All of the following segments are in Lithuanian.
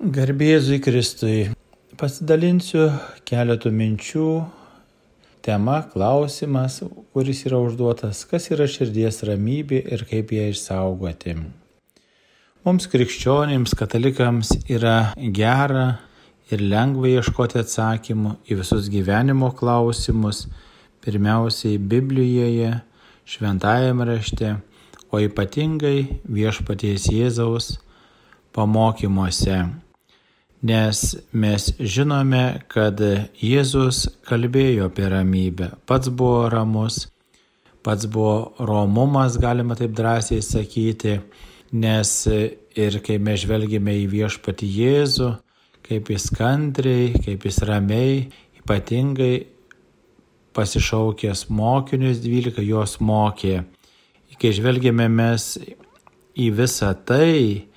Garbėzui Kristui. Pasidalinsiu keletų minčių. Tema, klausimas, kuris yra užduotas, kas yra širdies ramybė ir kaip ją išsaugoti. Mums krikščionims, katalikams yra gera ir lengva ieškoti atsakymų į visus gyvenimo klausimus, pirmiausiai Biblijoje, šventajame rašte, o ypatingai viešpaties Jėzaus pamokymuose nes mes žinome, kad Jėzus kalbėjo apie ramybę, pats buvo ramus, pats buvo romumas, galima taip drąsiai sakyti, nes ir kai mes žvelgime į viešpatį Jėzų, kaip jis kantriai, kaip jis ramiai, ypatingai pasišaukęs mokinius, dvylika juos mokė. Kai žvelgėme mes į visą tai,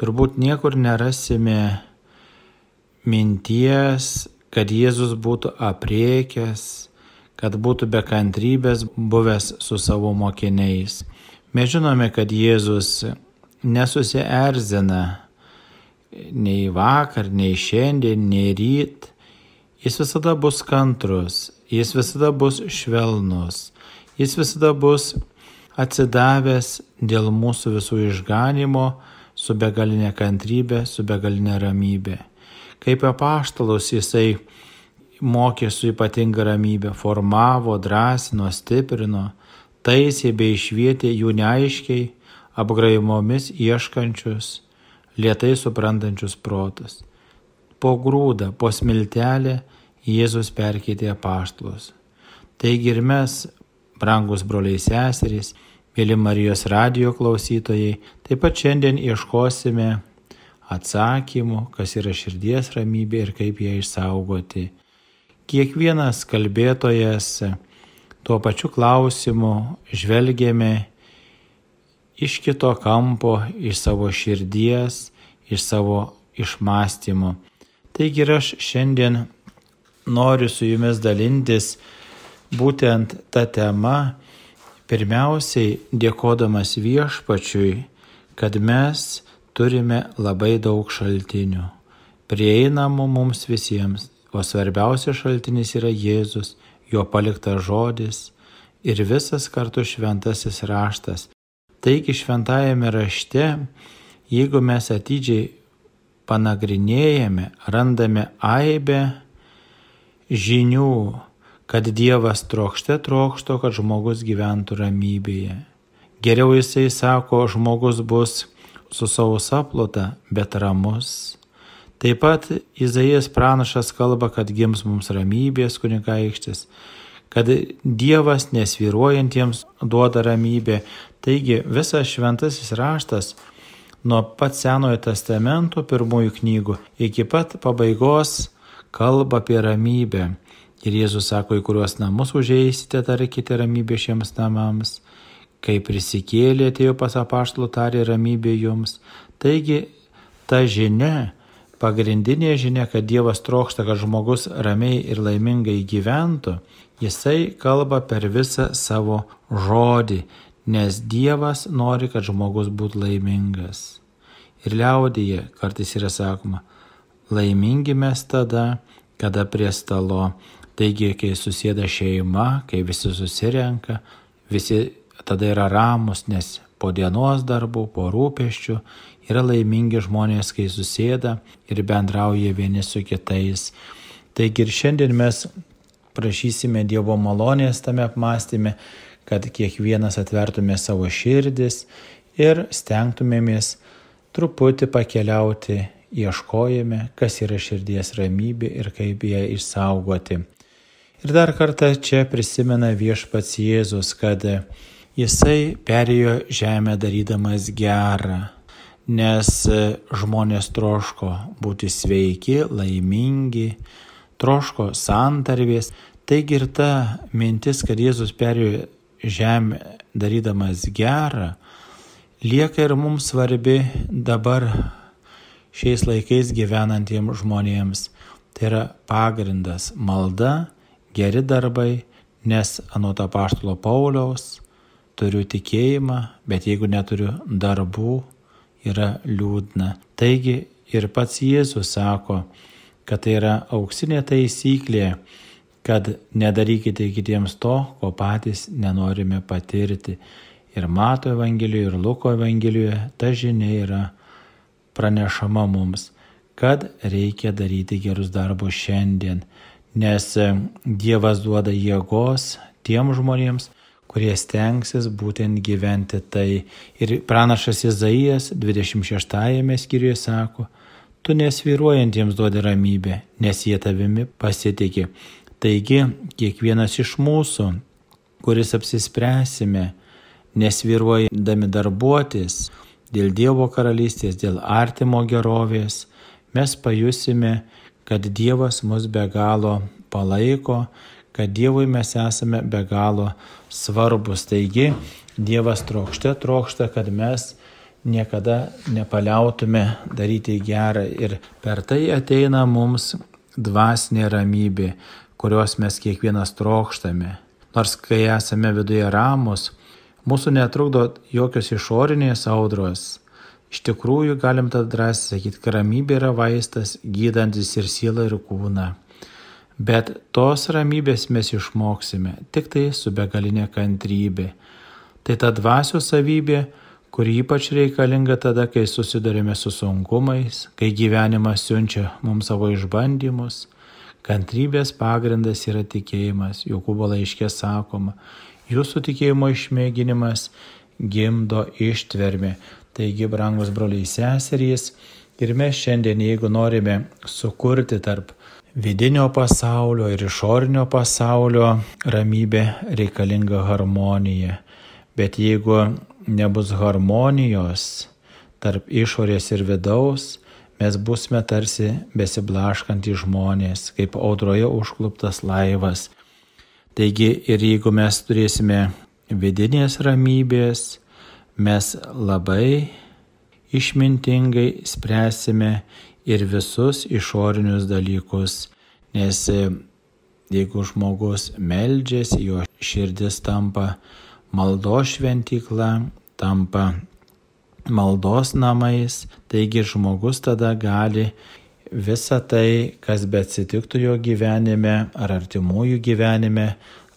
turbūt niekur nerasime minties, kad Jėzus būtų apriekęs, kad būtų be kantrybės buvęs su savo mokiniais. Mes žinome, kad Jėzus nesusierzina nei vakar, nei šiandien, nei ryt. Jis visada bus kantrus, jis visada bus švelnus, jis visada bus atsidavęs dėl mūsų visų išganimo su begalinė kantrybė, su begalinė ramybė. Kaip apaštalus jisai mokė su ypatinga ramybė, formavo, drąsino, stiprino, taisė bei išvietė jų neaiškiai, apgraimomis ieškančius, lietai suprantančius protus. Po grūdą, po smiltelę Jėzus perkeitė apaštalus. Taigi ir mes, brangus broliai seserys, mėly Marijos radio klausytojai, taip pat šiandien ieškosime atsakymų, kas yra širdies ramybė ir kaip ją išsaugoti. Kiekvienas kalbėtojas tuo pačiu klausimu žvelgėme iš kito kampo, iš savo širdies, iš savo išmastymų. Taigi ir aš šiandien noriu su jumis dalintis būtent tą temą, pirmiausiai dėkodamas viešpačiui, kad mes turime labai daug šaltinių, prieinamų mums visiems, o svarbiausias šaltinis yra Jėzus, jo paliktas žodis ir visas kartu šventasis raštas. Taigi šventajame rašte, jeigu mes atidžiai panagrinėjame, randame aibę žinių, kad Dievas trokšte trokšto, kad žmogus gyventų ramybėje. Geriau jisai sako, žmogus bus su savo saplota, bet ramus. Taip pat Izaijas pranašas kalba, kad gims mums ramybės kunigaikštis, kad Dievas nesviruojantiems duoda ramybę. Taigi visas šventasis raštas nuo pat Senojo testamento pirmųjų knygų iki pat pabaigos kalba apie ramybę. Ir Jėzus sako, į kuriuos namus užeisite, tarkite ramybę šiems namams. Kai prisikėlė, atėjo pas apaštalų tarė ramybė jums. Taigi ta žinia, pagrindinė žinia, kad Dievas trokšta, kad žmogus ramiai ir laimingai gyventų, jisai kalba per visą savo žodį, nes Dievas nori, kad žmogus būtų laimingas. Ir liaudėje kartais yra sakoma, laimingi mes tada, kada prie stalo. Taigi, kai susėda šeima, kai visi susirenka, visi tada yra ramus, nes po dienos darbų, po rūpeščių yra laimingi žmonės, kai susėda ir bendrauja vieni su kitais. Taigi ir šiandien mes prašysime Dievo malonės tame apmąstymė, kad kiekvienas atvertume savo širdis ir stengtumėmės truputį pakeliauti, ieškojame, kas yra širdies ramybė ir kaip ją išsaugoti. Ir dar kartą čia prisimena viešpats Jėzus, kad Jisai perėjo žemę darydamas gerą, nes žmonės troško būti sveiki, laimingi, troško santarvės. Taigi ir ta mintis, kad Jėzus perėjo žemę darydamas gerą, lieka ir mums svarbi dabar šiais laikais gyvenantiems žmonėms. Tai yra pagrindas malda, geri darbai, nes anot apaštalo Pauliaus turiu tikėjimą, bet jeigu neturiu darbų, yra liūdna. Taigi Ir pats Jėzus sako, kad tai yra auksinė taisyklė, kad nedarykite kitiems to, ko patys nenorime patirti. Ir Mato Evangelijoje, ir Luko Evangelijoje ta žinia yra pranešama mums, kad reikia daryti gerus darbus šiandien, nes Dievas duoda jėgos tiem žmonėms, kurie stengsis būtent gyventi tai. Ir pranašas Izaijas 26 skyriuje sako, tu nesviruojantiems duodi ramybę, nes jie tavimi pasitikė. Taigi, kiekvienas iš mūsų, kuris apsispręsime, nesviruojami darbuotis dėl Dievo karalystės, dėl artimo gerovės, mes pajusime, kad Dievas mus be galo palaiko, kad Dievui mes esame be galo svarbus. Taigi Dievas trokšte trokšta, kad mes niekada nepaliautume daryti gerą ir per tai ateina mums dvasinė ramybė, kurios mes kiekvienas trokštame. Nors kai esame viduje ramus, mūsų netrukdo jokios išorinės audros. Iš tikrųjų galim tada drąsiai sakyti, kad ramybė yra vaistas, gydantis ir sielą ir kūną. Bet tos ramybės mes išmoksime tik tai su begalinė kantrybė. Tai ta dvasio savybė, kuri ypač reikalinga tada, kai susidurime su sunkumais, kai gyvenimas siunčia mums savo išbandymus. Kantrybės pagrindas yra tikėjimas. Jokūbo laiškė sakoma, jūsų tikėjimo išmėginimas gimdo ištvermė. Taigi, brangus broliai seserys, ir mes šiandien, jeigu norime sukurti tarp vidinio pasaulio ir išorinio pasaulio ramybė reikalinga harmonija. Bet jeigu nebus harmonijos tarp išorės ir vidaus, mes busime tarsi besiblaškantys žmonės, kaip audroje užkluptas laivas. Taigi ir jeigu mes turėsime vidinės ramybės, mes labai išmintingai spręsime ir visus išorinius dalykus, nes e, jeigu žmogus meldžiasi, jo širdis tampa maldos šventykla, tampa maldos namais, taigi žmogus tada gali visą tai, kas bet atsitiktų jo gyvenime ar artimųjų gyvenime,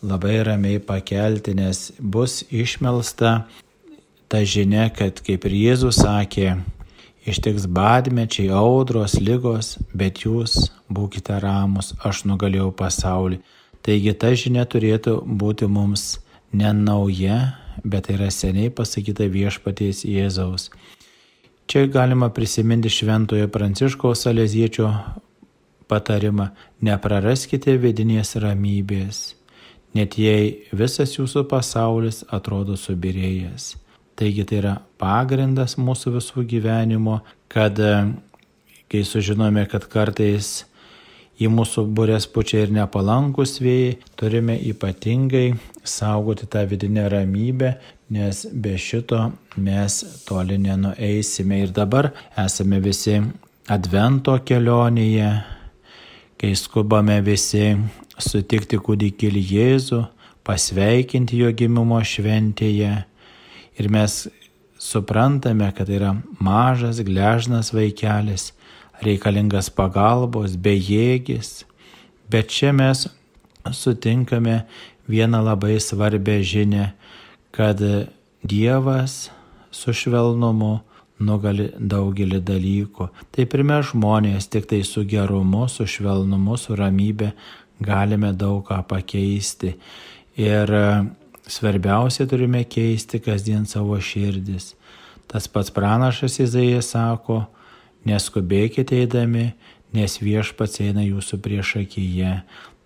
labai ramiai pakelti, nes bus išmelsta ta žinia, kad kaip ir Jėzus sakė, Ištiks badmečiai, audros, lygos, bet jūs būkite ramus, aš nugalėjau pasaulį. Taigi ta žinia turėtų būti mums ne nauja, bet tai yra seniai pasakyta viešpaties Jėzaus. Čia galima prisiminti Šventojo Pranciškaus Saleziečio patarimą - nepraraskite vidinės ramybės, net jei visas jūsų pasaulis atrodo subirėjęs. Taigi tai yra pagrindas mūsų visų gyvenimo, kad e, kai sužinome, kad kartais į mūsų burės pučia ir nepalankus vėjai, turime ypatingai saugoti tą vidinę ramybę, nes be šito mes toli nenueisime. Ir dabar esame visi Advento kelionėje, kai skubame visi sutikti kūdikėlį Jėzų, pasveikinti jo gimimo šventėje ir mes suprantame, kad tai yra mažas, gležnas vaikelis, reikalingas pagalbos, bejėgis, bet čia mes sutinkame vieną labai svarbę žinę, kad Dievas su švelnumu nugali daugelį dalykų. Tai pirmie žmonės tik tai su gerumu, su švelnumu, su ramybė galime daug ką pakeisti. Ir Svarbiausia turime keisti kasdien savo širdis. Tas pats pranašas Izaijas sako, neskubėkite eidami, nes viešpats eina jūsų priešakyje.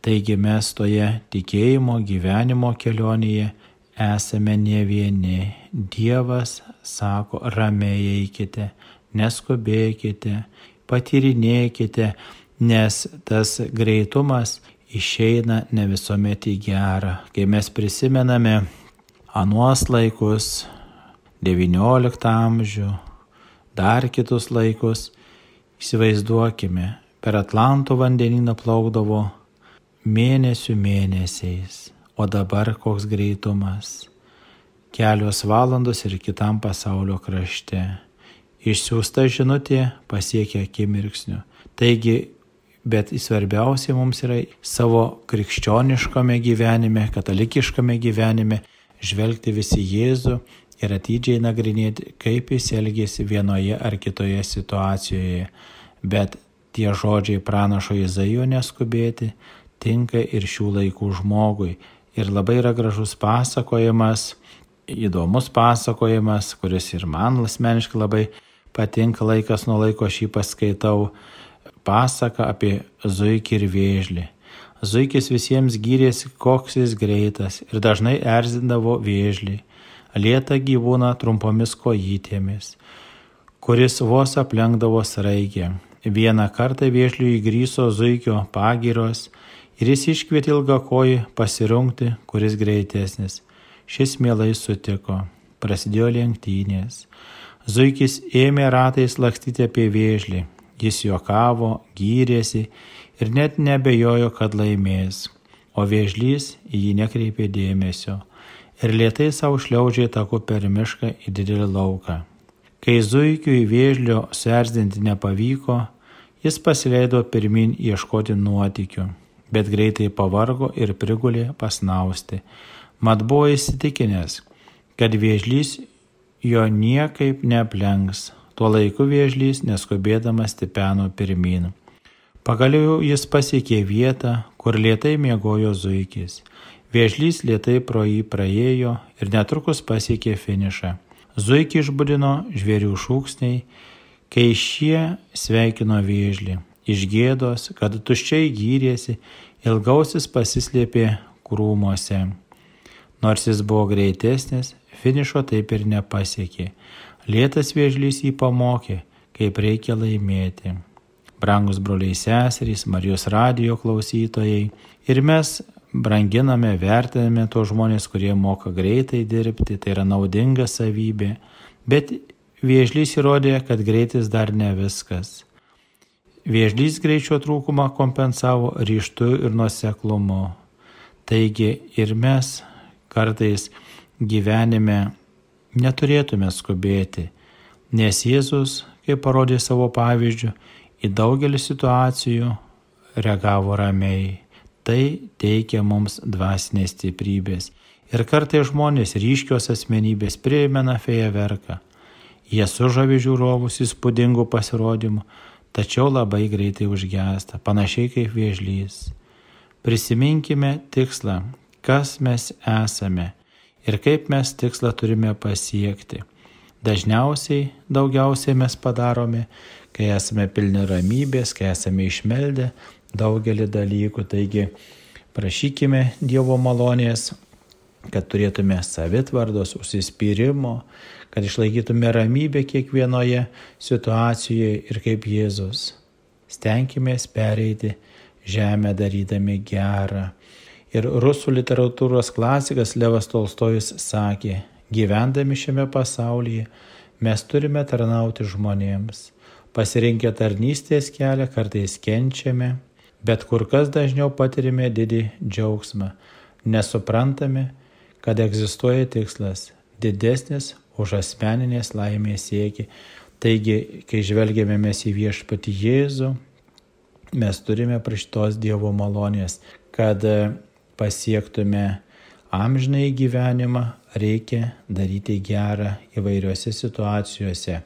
Taigi mes toje tikėjimo gyvenimo kelionėje esame ne vieni. Dievas sako, ramiai eikite, neskubėkite, patyrinėkite, nes tas greitumas išeina ne visuomet į gerą. Kai mes prisimename anuos laikus, XIX amžių, dar kitus laikus, įsivaizduokime, per Atlanto vandenyną plaukdavo mėnesių mėnesiais, o dabar koks greitumas. Kelios valandos ir kitam pasaulio krašte. išsiųsta žinutė pasiekia akimirksniu. Taigi, bet svarbiausia mums yra savo krikščioniškame gyvenime, katalikiškame gyvenime žvelgti visi Jėzų ir atidžiai nagrinėti, kaip jis elgėsi vienoje ar kitoje situacijoje. Bet tie žodžiai pranašo Izaijo neskubėti tinka ir šių laikų žmogui. Ir labai yra gražus pasakojimas, įdomus pasakojimas, kuris ir man asmeniškai labai patinka laikas nuo laiko aš jį paskaitau. Pasaka apie zuikį ir vėžlį. Zuikis visiems gyrėsi, koks jis greitas ir dažnai erzindavo vėžlį lietą gyvūną trumpomis kojytėmis, kuris vos aplenkdavo sraigę. Vieną kartą viežliui įgryso zuikio pagiros ir jis iškvietė ilgą kojį pasirungti, kuris greitesnis. Šis mielai sutiko. Prasidėjo lenktynės. Zuikis ėmė ratais lakstyti apie vėžlį. Jis juokavo, gyrėsi ir net nebejojo, kad laimės. O vėžlys į jį nekreipė dėmesio ir lietai savo šliaužiai taku per mišką į didelį lauką. Kai zuikiui vėžlio suerzinti nepavyko, jis pasileido pirmin ieškoti nuotikių, bet greitai pavargo ir prigulė pasnausti. Mat buvo įsitikinęs, kad vėžlys jo niekaip neaplenks. Tuo laiku vėžlys neskubėdamas stipeno pirmin. Pagaliau jis pasiekė vietą, kur lietai miegojo zuikis. Vėžlys lietai pro jį praėjo ir netrukus pasiekė finišą. Zuikį išbudino žvėrių šūksniai, kai šie sveikino vėžlį. Iš gėdos, kad tuščiai gyrėsi, ilgausis pasislėpė krūmuose. Nors jis buvo greitesnis, finišo taip ir nepasiekė. Lietas vėžlys jį pamokė, kaip reikia laimėti. Brangus broliai seserys, Marijos radijo klausytojai. Ir mes branginame, vertiname tos žmonės, kurie moka greitai dirbti, tai yra naudinga savybė, bet viežlys įrodė, kad greitis dar ne viskas. Viežlys greičio trūkumą kompensavo ryštu ir nuoseklumu. Taigi ir mes kartais gyvenime neturėtume skubėti, nes Jėzus, kaip parodė savo pavyzdžių, į daugelį situacijų reagavo ramiai. Tai teikia mums dvasinės stiprybės. Ir kartai žmonės ryškios asmenybės primena feją verką. Jie sužavi žiūrovus įspūdingų pasirodymų, tačiau labai greitai užgesta, panašiai kaip viežlys. Prisiminkime tikslą, kas mes esame ir kaip mes tikslą turime pasiekti. Dažniausiai, daugiausiai mes padarome, kai esame pilni ramybės, kai esame išmeldę, daugelį dalykų. Taigi prašykime Dievo malonės, kad turėtume savitvardos, užsispyrimo, kad išlaikytume ramybę kiekvienoje situacijoje ir kaip Jėzus. Stenkime pereiti žemę darydami gerą. Ir rusų literatūros klasikas Levas Tolstojus sakė, gyvendami šiame pasaulyje mes turime tarnauti žmonėms. Pasirinkę tarnystės kelią kartais kenčiame, bet kur kas dažniau patirime didį džiaugsmą, nesuprantame, kad egzistuoja tikslas didesnis už asmeninės laimės sieki. Taigi, kai žvelgiame mes į viešpatį Jėzų, mes turime praštos Dievo malonės, kad pasiektume amžinai gyvenimą, reikia daryti gerą įvairiose situacijose.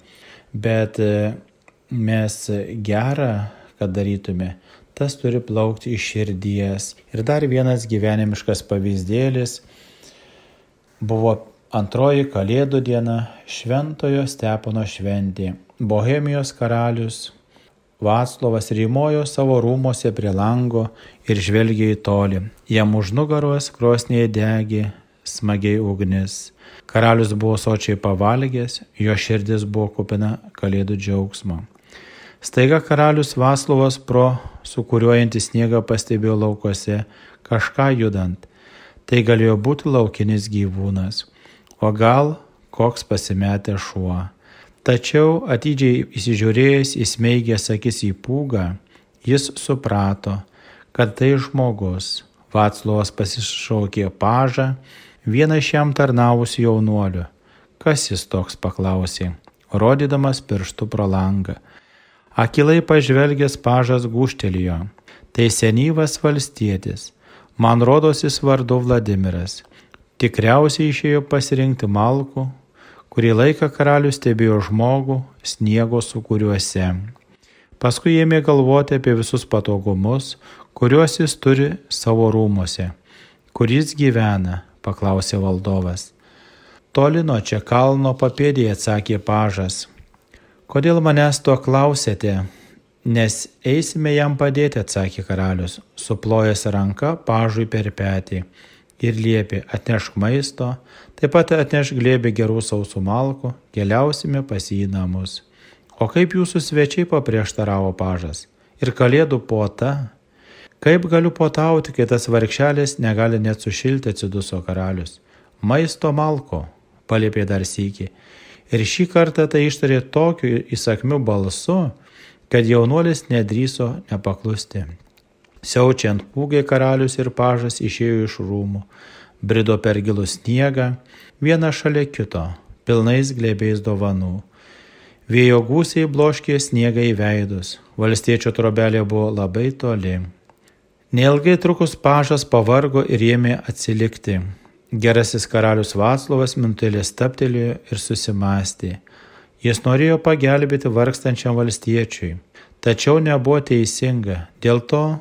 Bet mes gerą, kad darytume, tas turi plaukti iš širdies. Ir dar vienas gyvenimiškas pavyzdėlis buvo antroji Kalėdų diena Šventojo Stepono šventė. Bohemijos karalius Vaclovas rymojo savo rūmose prie lango ir žvelgė į tolį. Jam už nugaros krosnėje degė smagiai ugnis. Karalius buvo sočiai pavalgęs, jo širdis buvo kupina kalėdų džiaugsmo. Staiga karalius Vaslovas pro sukuriuojantį sniegą pastebėjo laukuose kažką judant. Tai galėjo būti laukinis gyvūnas, o gal koks pasimetęs šuo. Tačiau atidžiai įsižiūrėjęs įsmeigęs akis į pūgą, jis suprato, kad tai žmogus. Vaclovas pasišaukė pažą, vieną iš jam tarnavusių jaunuolių. Kas jis toks paklausė. rodydamas pirštų pro langą. Akilai pažvelgęs pažas guštelėjo. Tai senyvas valstietis. Man rodosis vardu Vladimiras. Tikriausiai išėjo pasirinkti malkų, kurį laiką karalius stebėjo žmogų sniego sukūriuose. Paskui ėmė galvoti apie visus patogumus, kuriuos jis turi savo rūmose. Kur jis gyvena, paklausė valdovas. Toli nuo čia kalno papėdėje atsakė pažas. Kodėl manęs to klausėte? Nes eisime jam padėti, atsakė karalius, suplojęs ranką pažui per petį ir liepė atnešk maisto, taip pat atnešk glėbį gerų sausų malkų, keliausime pas jį namus. O kaip jūsų svečiai paprieštaravo pažas? Ir kalėdų puota? Kaip galiu puotauti, kai tas vargšelis negali net sušilti atsiduso karalius? Maisto malko, paliepė dar sykį. Ir šį kartą tai ištarė tokiu įsakmiu balsu, kad jaunuolis nedryso nepaklusti. Siaučiant pūgiai karalius ir pažas išėjo iš rūmų, brido per gilų sniegą, vieną šalia kito, pilnais glėbiais dovanų. Vėjo gūsiai bloškė sniegą į veidus, valstiečio trobelė buvo labai toli. Neilgai trukus pažas pavargo ir ėmė atsilikti. Gerasis karalius Vaclovas mintelė staptelėjo ir susimastė. Jis norėjo pagelbėti vargstančiam valstiečiui, tačiau nebuvo teisinga, dėl to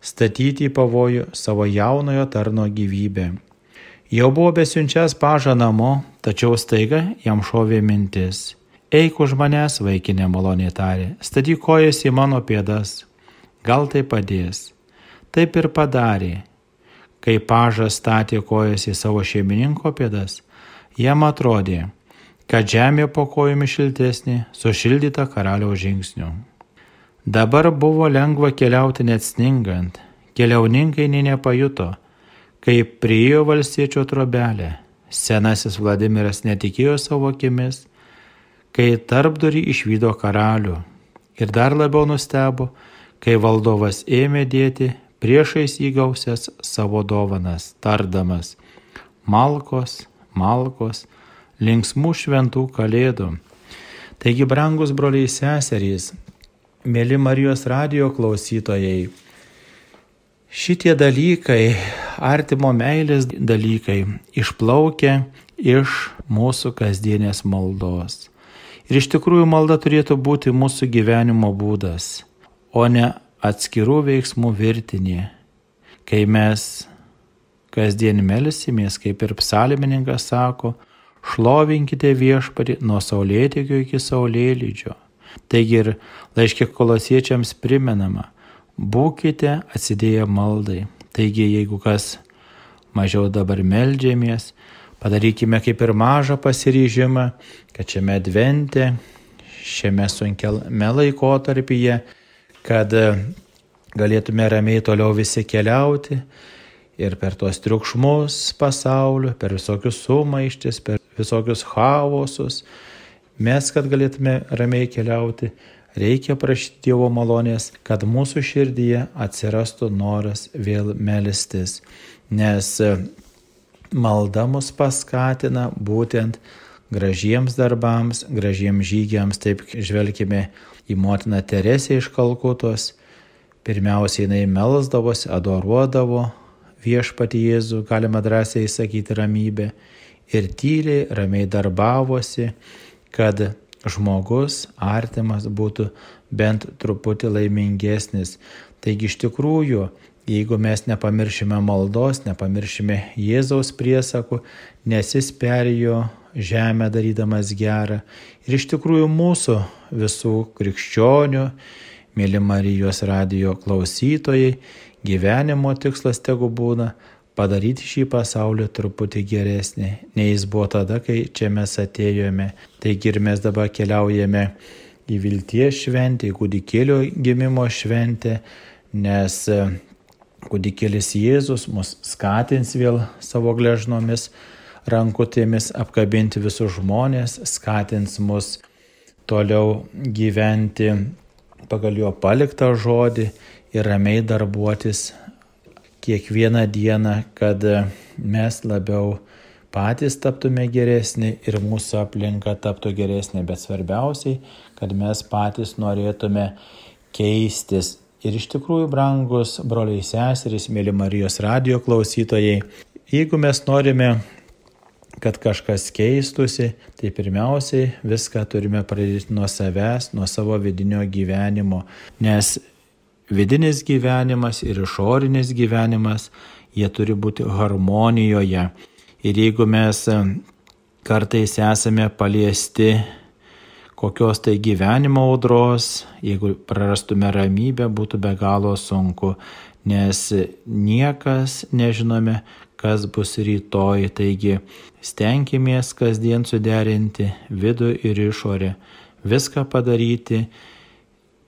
statyti į pavojų savo jaunojo tarno gyvybę. Jau buvo besiunčias pažą namo, tačiau staiga jam šovė mintis. Eik už manęs, vaikinė maloniai tarė, statyk kojas į mano pėdas, gal tai padės. Taip ir padarė. Kai pažas statė kojas į savo šeimininko pėdas, jam atrodė, kad žemė po kojomis šiltesnė, sušildyta karaliaus žingsnių. Dabar buvo lengva keliauti net sningant, keliauninkai nei nepajuto, kai priejo valstiečio trobelę. Senasis Vladimiras netikėjo savo akimis, kai tarpdurį išvydo karalių ir dar labiau nustebo, kai valdovas ėmė dėti priešais įgausias savo dovanas, tardamas Malkos, Malkos, linksmų šventų kalėdų. Taigi, brangus broliai seserys, mėly Marijos radio klausytojai, šitie dalykai, artimo meilės dalykai, išplaukia iš mūsų kasdienės maldos. Ir iš tikrųjų malda turėtų būti mūsų gyvenimo būdas, o ne atskirų veiksmų virtinė. Kai mes kasdien melisimės, kaip ir psalmininkas sako, šlovinkite viešpatį nuo saulėtekio iki saulėlydžio. Taigi ir laiškė kolosiečiams primenama, būkite atsidėję maldai. Taigi jeigu kas mažiau dabar melžiamės, Padarykime kaip ir mažą pasiryžimą, kad šiame advente, šiame sunkiame laikotarpyje, kad galėtume ramiai toliau visi keliauti ir per tuos triukšmus pasaulio, per visokius sumaištis, per visokius chaosus, mes, kad galėtume ramiai keliauti, reikia prašyti Dievo malonės, kad mūsų širdyje atsirastų noras vėl melstis. Nes malda mus paskatina būtent gražiems darbams, gražiems žygiams, taip žvelgime į motiną Teresę iš Kalkutos. Pirmiausiai jinai melsdavosi, adoruodavo viešpati Jėzų, galima drąsiai sakyti ramybę, ir tyliai, ramiai darbavosi, kad žmogus artimas būtų bent truputį laimingesnis. Taigi iš tikrųjų Jeigu mes nepamiršime maldos, nepamiršime Jėzaus priesakų, nes jis perėjo žemę darydamas gerą. Ir iš tikrųjų mūsų visų krikščionių, mėly Marijos radijo klausytojai, gyvenimo tikslas tegu būna padaryti šį pasaulį truputį geresnį, nei jis buvo tada, kai čia mes atėjome. Taigi ir mes dabar keliaujame į vilties šventę, į kūdikėlio gimimo šventę, nes Kūdikėlis Jėzus mus skatins vėl savo gležnomis rankutėmis apkabinti visus žmonės, skatins mus toliau gyventi pagal jo paliktą žodį ir ramiai darbuotis kiekvieną dieną, kad mes labiau patys taptume geresni ir mūsų aplinka taptų geresnė, bet svarbiausiai, kad mes patys norėtume keistis. Ir iš tikrųjų, brangus broliai seserys, mėly Marijos radio klausytojai, jeigu mes norime kad kažkas keistusi, tai pirmiausiai viską turime pradėti nuo savęs, nuo savo vidinio gyvenimo, nes vidinis gyvenimas ir išorinis gyvenimas, jie turi būti harmonijoje. Ir jeigu mes e, kartais esame paliesti kokios tai gyvenimo audros, jeigu prarastume ramybę, būtų be galo sunku, nes niekas nežinome, kas bus rytoj. Taigi stenkimės kasdien suderinti vidų ir išorę, viską padaryti,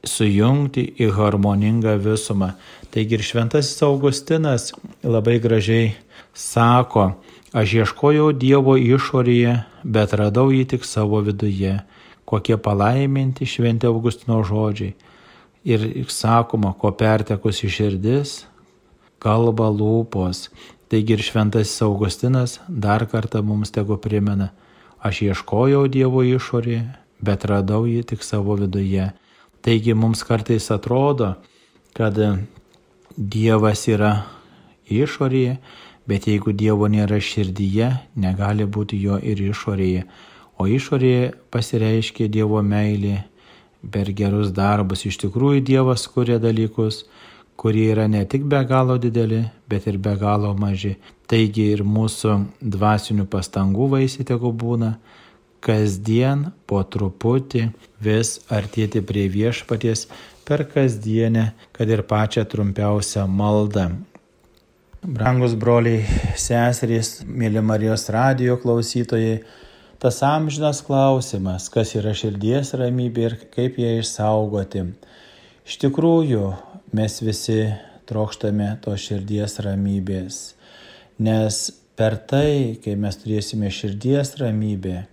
sujungti į harmoningą visumą. Taigi ir šventasis Augustinas labai gražiai sako, aš ieškojau Dievo išorėje, bet radau jį tik savo viduje. Kokie palaiminti šventi Augustino žodžiai. Ir sakoma, ko pertekus į širdis, kalba lūpos. Taigi ir šventasis Augustinas dar kartą mums tegu primena, aš ieškojau Dievo išorėje, bet radau jį tik savo viduje. Taigi mums kartais atrodo, kad Dievas yra išorėje, bet jeigu Dievo nėra širdyje, negali būti jo ir išorėje. O išorėje pasireiškia Dievo meilė per gerus darbus. Iš tikrųjų Dievas kuria dalykus, kurie yra ne tik be galo dideli, bet ir be galo maži. Taigi ir mūsų dvasinių pastangų vaisiai tegu būna kasdien po truputį vis artėti prie viešpaties per kasdienę, kad ir pačią trumpiausią maldą. Brangus broliai, seserys, mėly Marijos radio klausytojai, tas amžinas klausimas, kas yra širdies ramybė ir kaip ją išsaugoti. Iš tikrųjų, mes visi trokštame to širdies ramybės, nes per tai, kai mes turėsime širdies ramybę,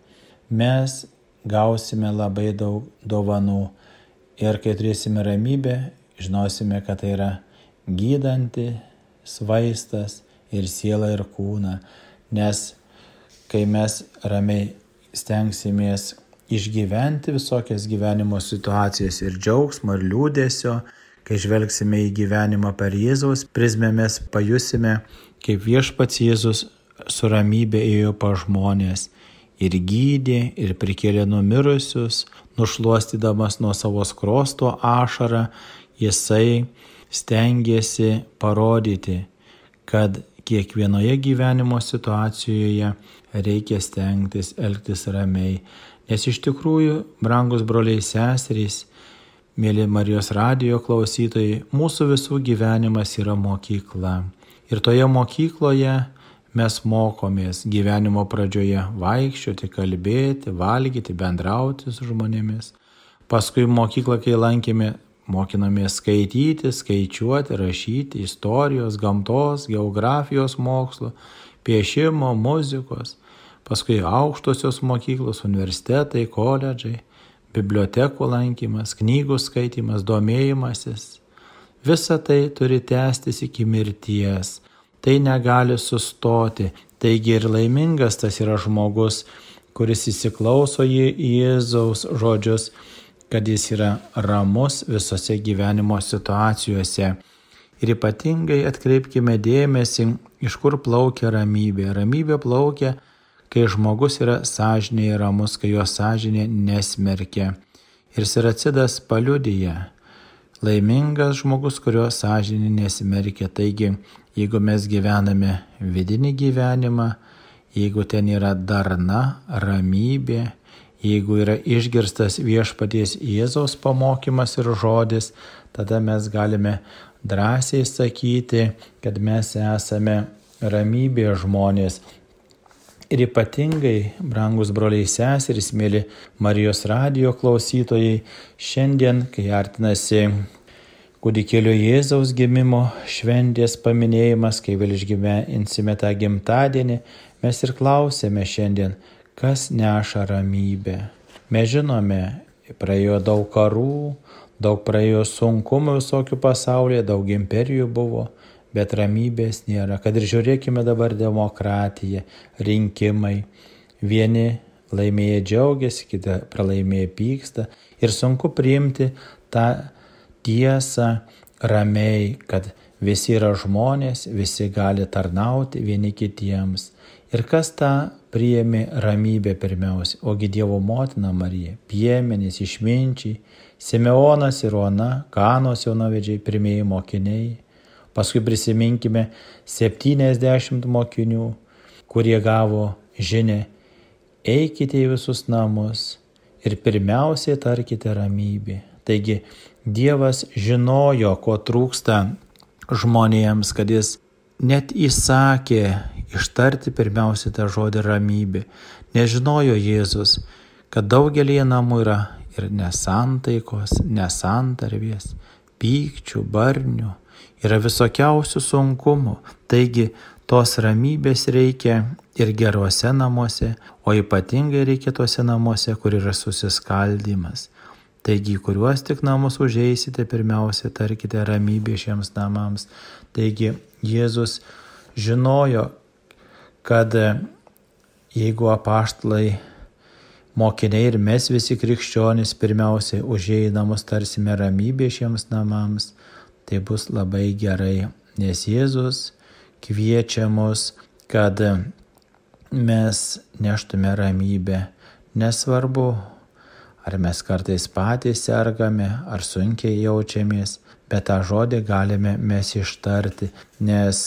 mes gausime labai daug dovanų. Ir kai turėsime ramybę, žinosime, kad tai yra gydanti vaistas ir siela ir kūną, nes kai mes ramiai stengsimės išgyventi visokias gyvenimo situacijas ir džiaugsmo, ir liūdėsio, Kai žvelgsime į gyvenimą per Jėzaus prizmę, mes pajusime, kaip viešpats Jėzus su ramybė ėjo pa žmonės ir gydė, ir prikėlė numirusius, nušuostydamas nuo savo skrosto ašarą, jisai stengiasi parodyti, kad kiekvienoje gyvenimo situacijoje reikia stengtis elgtis ramiai. Nes iš tikrųjų, brangus broliai seserys, Mėly Marijos radijo klausytojai, mūsų visų gyvenimas yra mokykla. Ir toje mokykloje mes mokomės gyvenimo pradžioje vaikščioti, kalbėti, valgyti, bendrauti su žmonėmis. Paskui mokyklą, kai lankėme, mokinomės skaityti, skaičiuoti, rašyti istorijos, gamtos, geografijos mokslo, piešimo, muzikos. Paskui aukštosios mokyklos, universitetai, koledžai bibliotekų lankymas, knygų skaitimas, domėjimasis. Visa tai turi tęstis iki mirties. Tai negali sustoti. Taigi ir laimingas tas yra žmogus, kuris įsiklauso į Jėzaus žodžius, kad jis yra ramus visose gyvenimo situacijose. Ir ypatingai atkreipkime dėmesį, iš kur plaukia ramybė. Ramybė plaukia kai žmogus yra sąžinėje ramus, kai jo sąžinė nesmerkia. Ir Siracidas paliudyja, laimingas žmogus, kurio sąžinė nesmerkia. Taigi, jeigu mes gyvename vidinį gyvenimą, jeigu ten yra darna, ramybė, jeigu yra išgirstas viešpaties Jėzaus pamokymas ir žodis, tada mes galime drąsiai sakyti, kad mes esame ramybės žmonės, Ir ypatingai, brangus broliai seserys, mėly Marijos radio klausytojai, šiandien, kai artinasi kūdikėlio Jėzaus gimimo šventės paminėjimas, kai vėl išgyvensime tą gimtadienį, mes ir klausėme šiandien, kas neša ramybę. Mes žinome, praėjo daug karų, daug praėjo sunkumų visokių pasaulyje, daug imperijų buvo, bet ramybės nėra. Kad ir žiūrėkime dabar demokratiją, rinkimai. Vieni laimėję džiaugiasi, kiti pralaimėję pyksta. Ir sunku priimti tą tiesą ramiai, kad visi yra žmonės, visi gali tarnauti vieni kitiems. Ir kas tą priėmė ramybę pirmiausia, ogi Dievo motina Marija, piemenys, išminčiai, Simeonas ir Ona, Kanos jaunavedžiai, pirmieji mokiniai. Paskui prisiminkime 70 mokinių, kurie gavo žinę, eikite į visus namus ir pirmiausiai tarkite ramybė. Taigi Dievas žinojo, ko trūksta žmonėms, kad jis net įsakė ištarti pirmiausia tą žodį ramybė. Nežinojo Jėzus, kad daugelį namų yra ir nesantaikos, nesantarvės, pykčių, barnių, yra visokiausių sunkumų. Taigi tos ramybės reikia ir geruose namuose, o ypatingai reikia tuose namuose, kur yra susiskaldimas. Taigi, kuriuos tik namus užeisite, pirmiausia, tarkite ramybė šiems namams. Taigi, Jėzus žinojo, kad e, jeigu apaštlai mokiniai ir mes visi krikščionys pirmiausiai užėjai namus tarsime ramybė šiems namams, tai bus labai gerai, nes Jėzus kviečia mus, kad mes neštume ramybę. Nesvarbu, ar mes kartais patys sergame, ar sunkiai jaučiamės, bet tą žodį galime mes ištarti, nes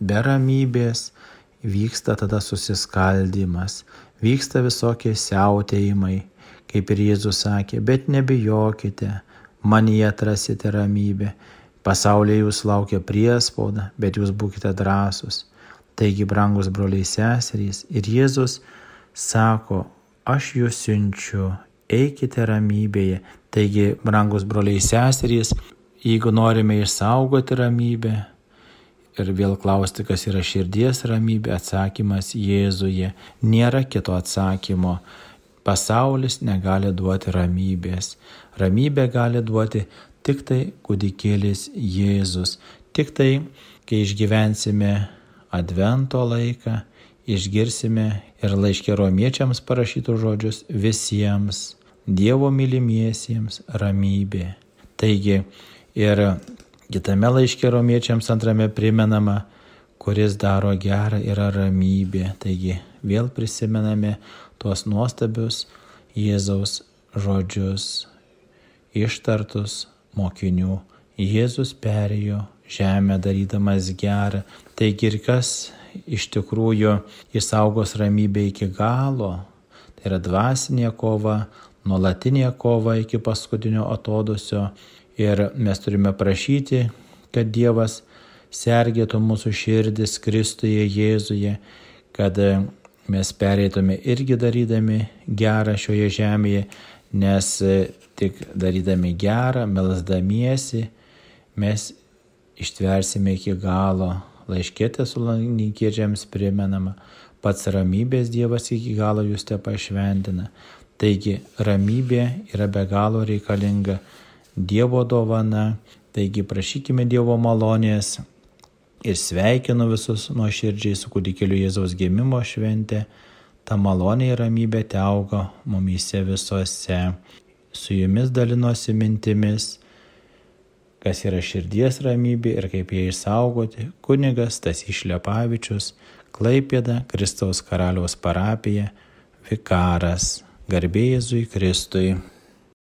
be ramybės vyksta tada susiskaldimas, vyksta visokie siautėjimai, kaip ir Jėzus sakė, bet nebijokite, manyje atrasite ramybę, pasaulyje jūs laukia priespauda, bet jūs būkite drąsūs. Taigi, brangus broliai seserys, ir Jėzus sako, aš jūs siunčiu, eikite ramybėje. Taigi, brangus broliai seserys, jeigu norime išsaugoti ramybę, Ir vėl klausti, kas yra širdies ramybė, atsakymas Jėzuje. Nėra kito atsakymo. Pasaulis negali duoti ramybės. Ramybę gali duoti tik tai kūdikėlis Jėzus. Tik tai, kai išgyvensime Advento laiką, išgirsime ir laiškė romiečiams parašytų žodžius visiems Dievo mylimiesiems ramybė. Taigi ir Kitame laiške romiečiams antrame primenama, kuris daro gerą yra ramybė. Taigi vėl prisimename tuos nuostabius Jėzaus žodžius, ištartus mokinių. Jėzus perėjo žemę darydamas gerą. Taigi ir kas iš tikrųjų išsaugos ramybę iki galo, tai yra dvasinė kova, nuolatinė kova iki paskutinio atodusio Ir mes turime prašyti, kad Dievas sergėtų mūsų širdis Kristuje Jėzuje, kad mes pereitume irgi darydami gerą šioje žemėje, nes tik darydami gerą, melsdamiesi, mes ištversime iki galo. Laiškėtė su lankiečiams primenama, pats ramybės Dievas iki galo jūs te pašventina. Taigi ramybė yra be galo reikalinga Dievo dovana. Taigi prašykime Dievo malonės ir sveikinu visus nuo širdžiai su kūdikėliu Jėzaus gimimo švente. Ta malonė ir ramybė te auga mumyse visose. Su jumis dalinuosi mintimis, kas yra širdies ramybė ir kaip ją išsaugoti. Kunigas Tas Išlepavičius, Klaipėda, Kristaus karaliaus parapija, Vikaras, garbėjai Jėzui Kristui.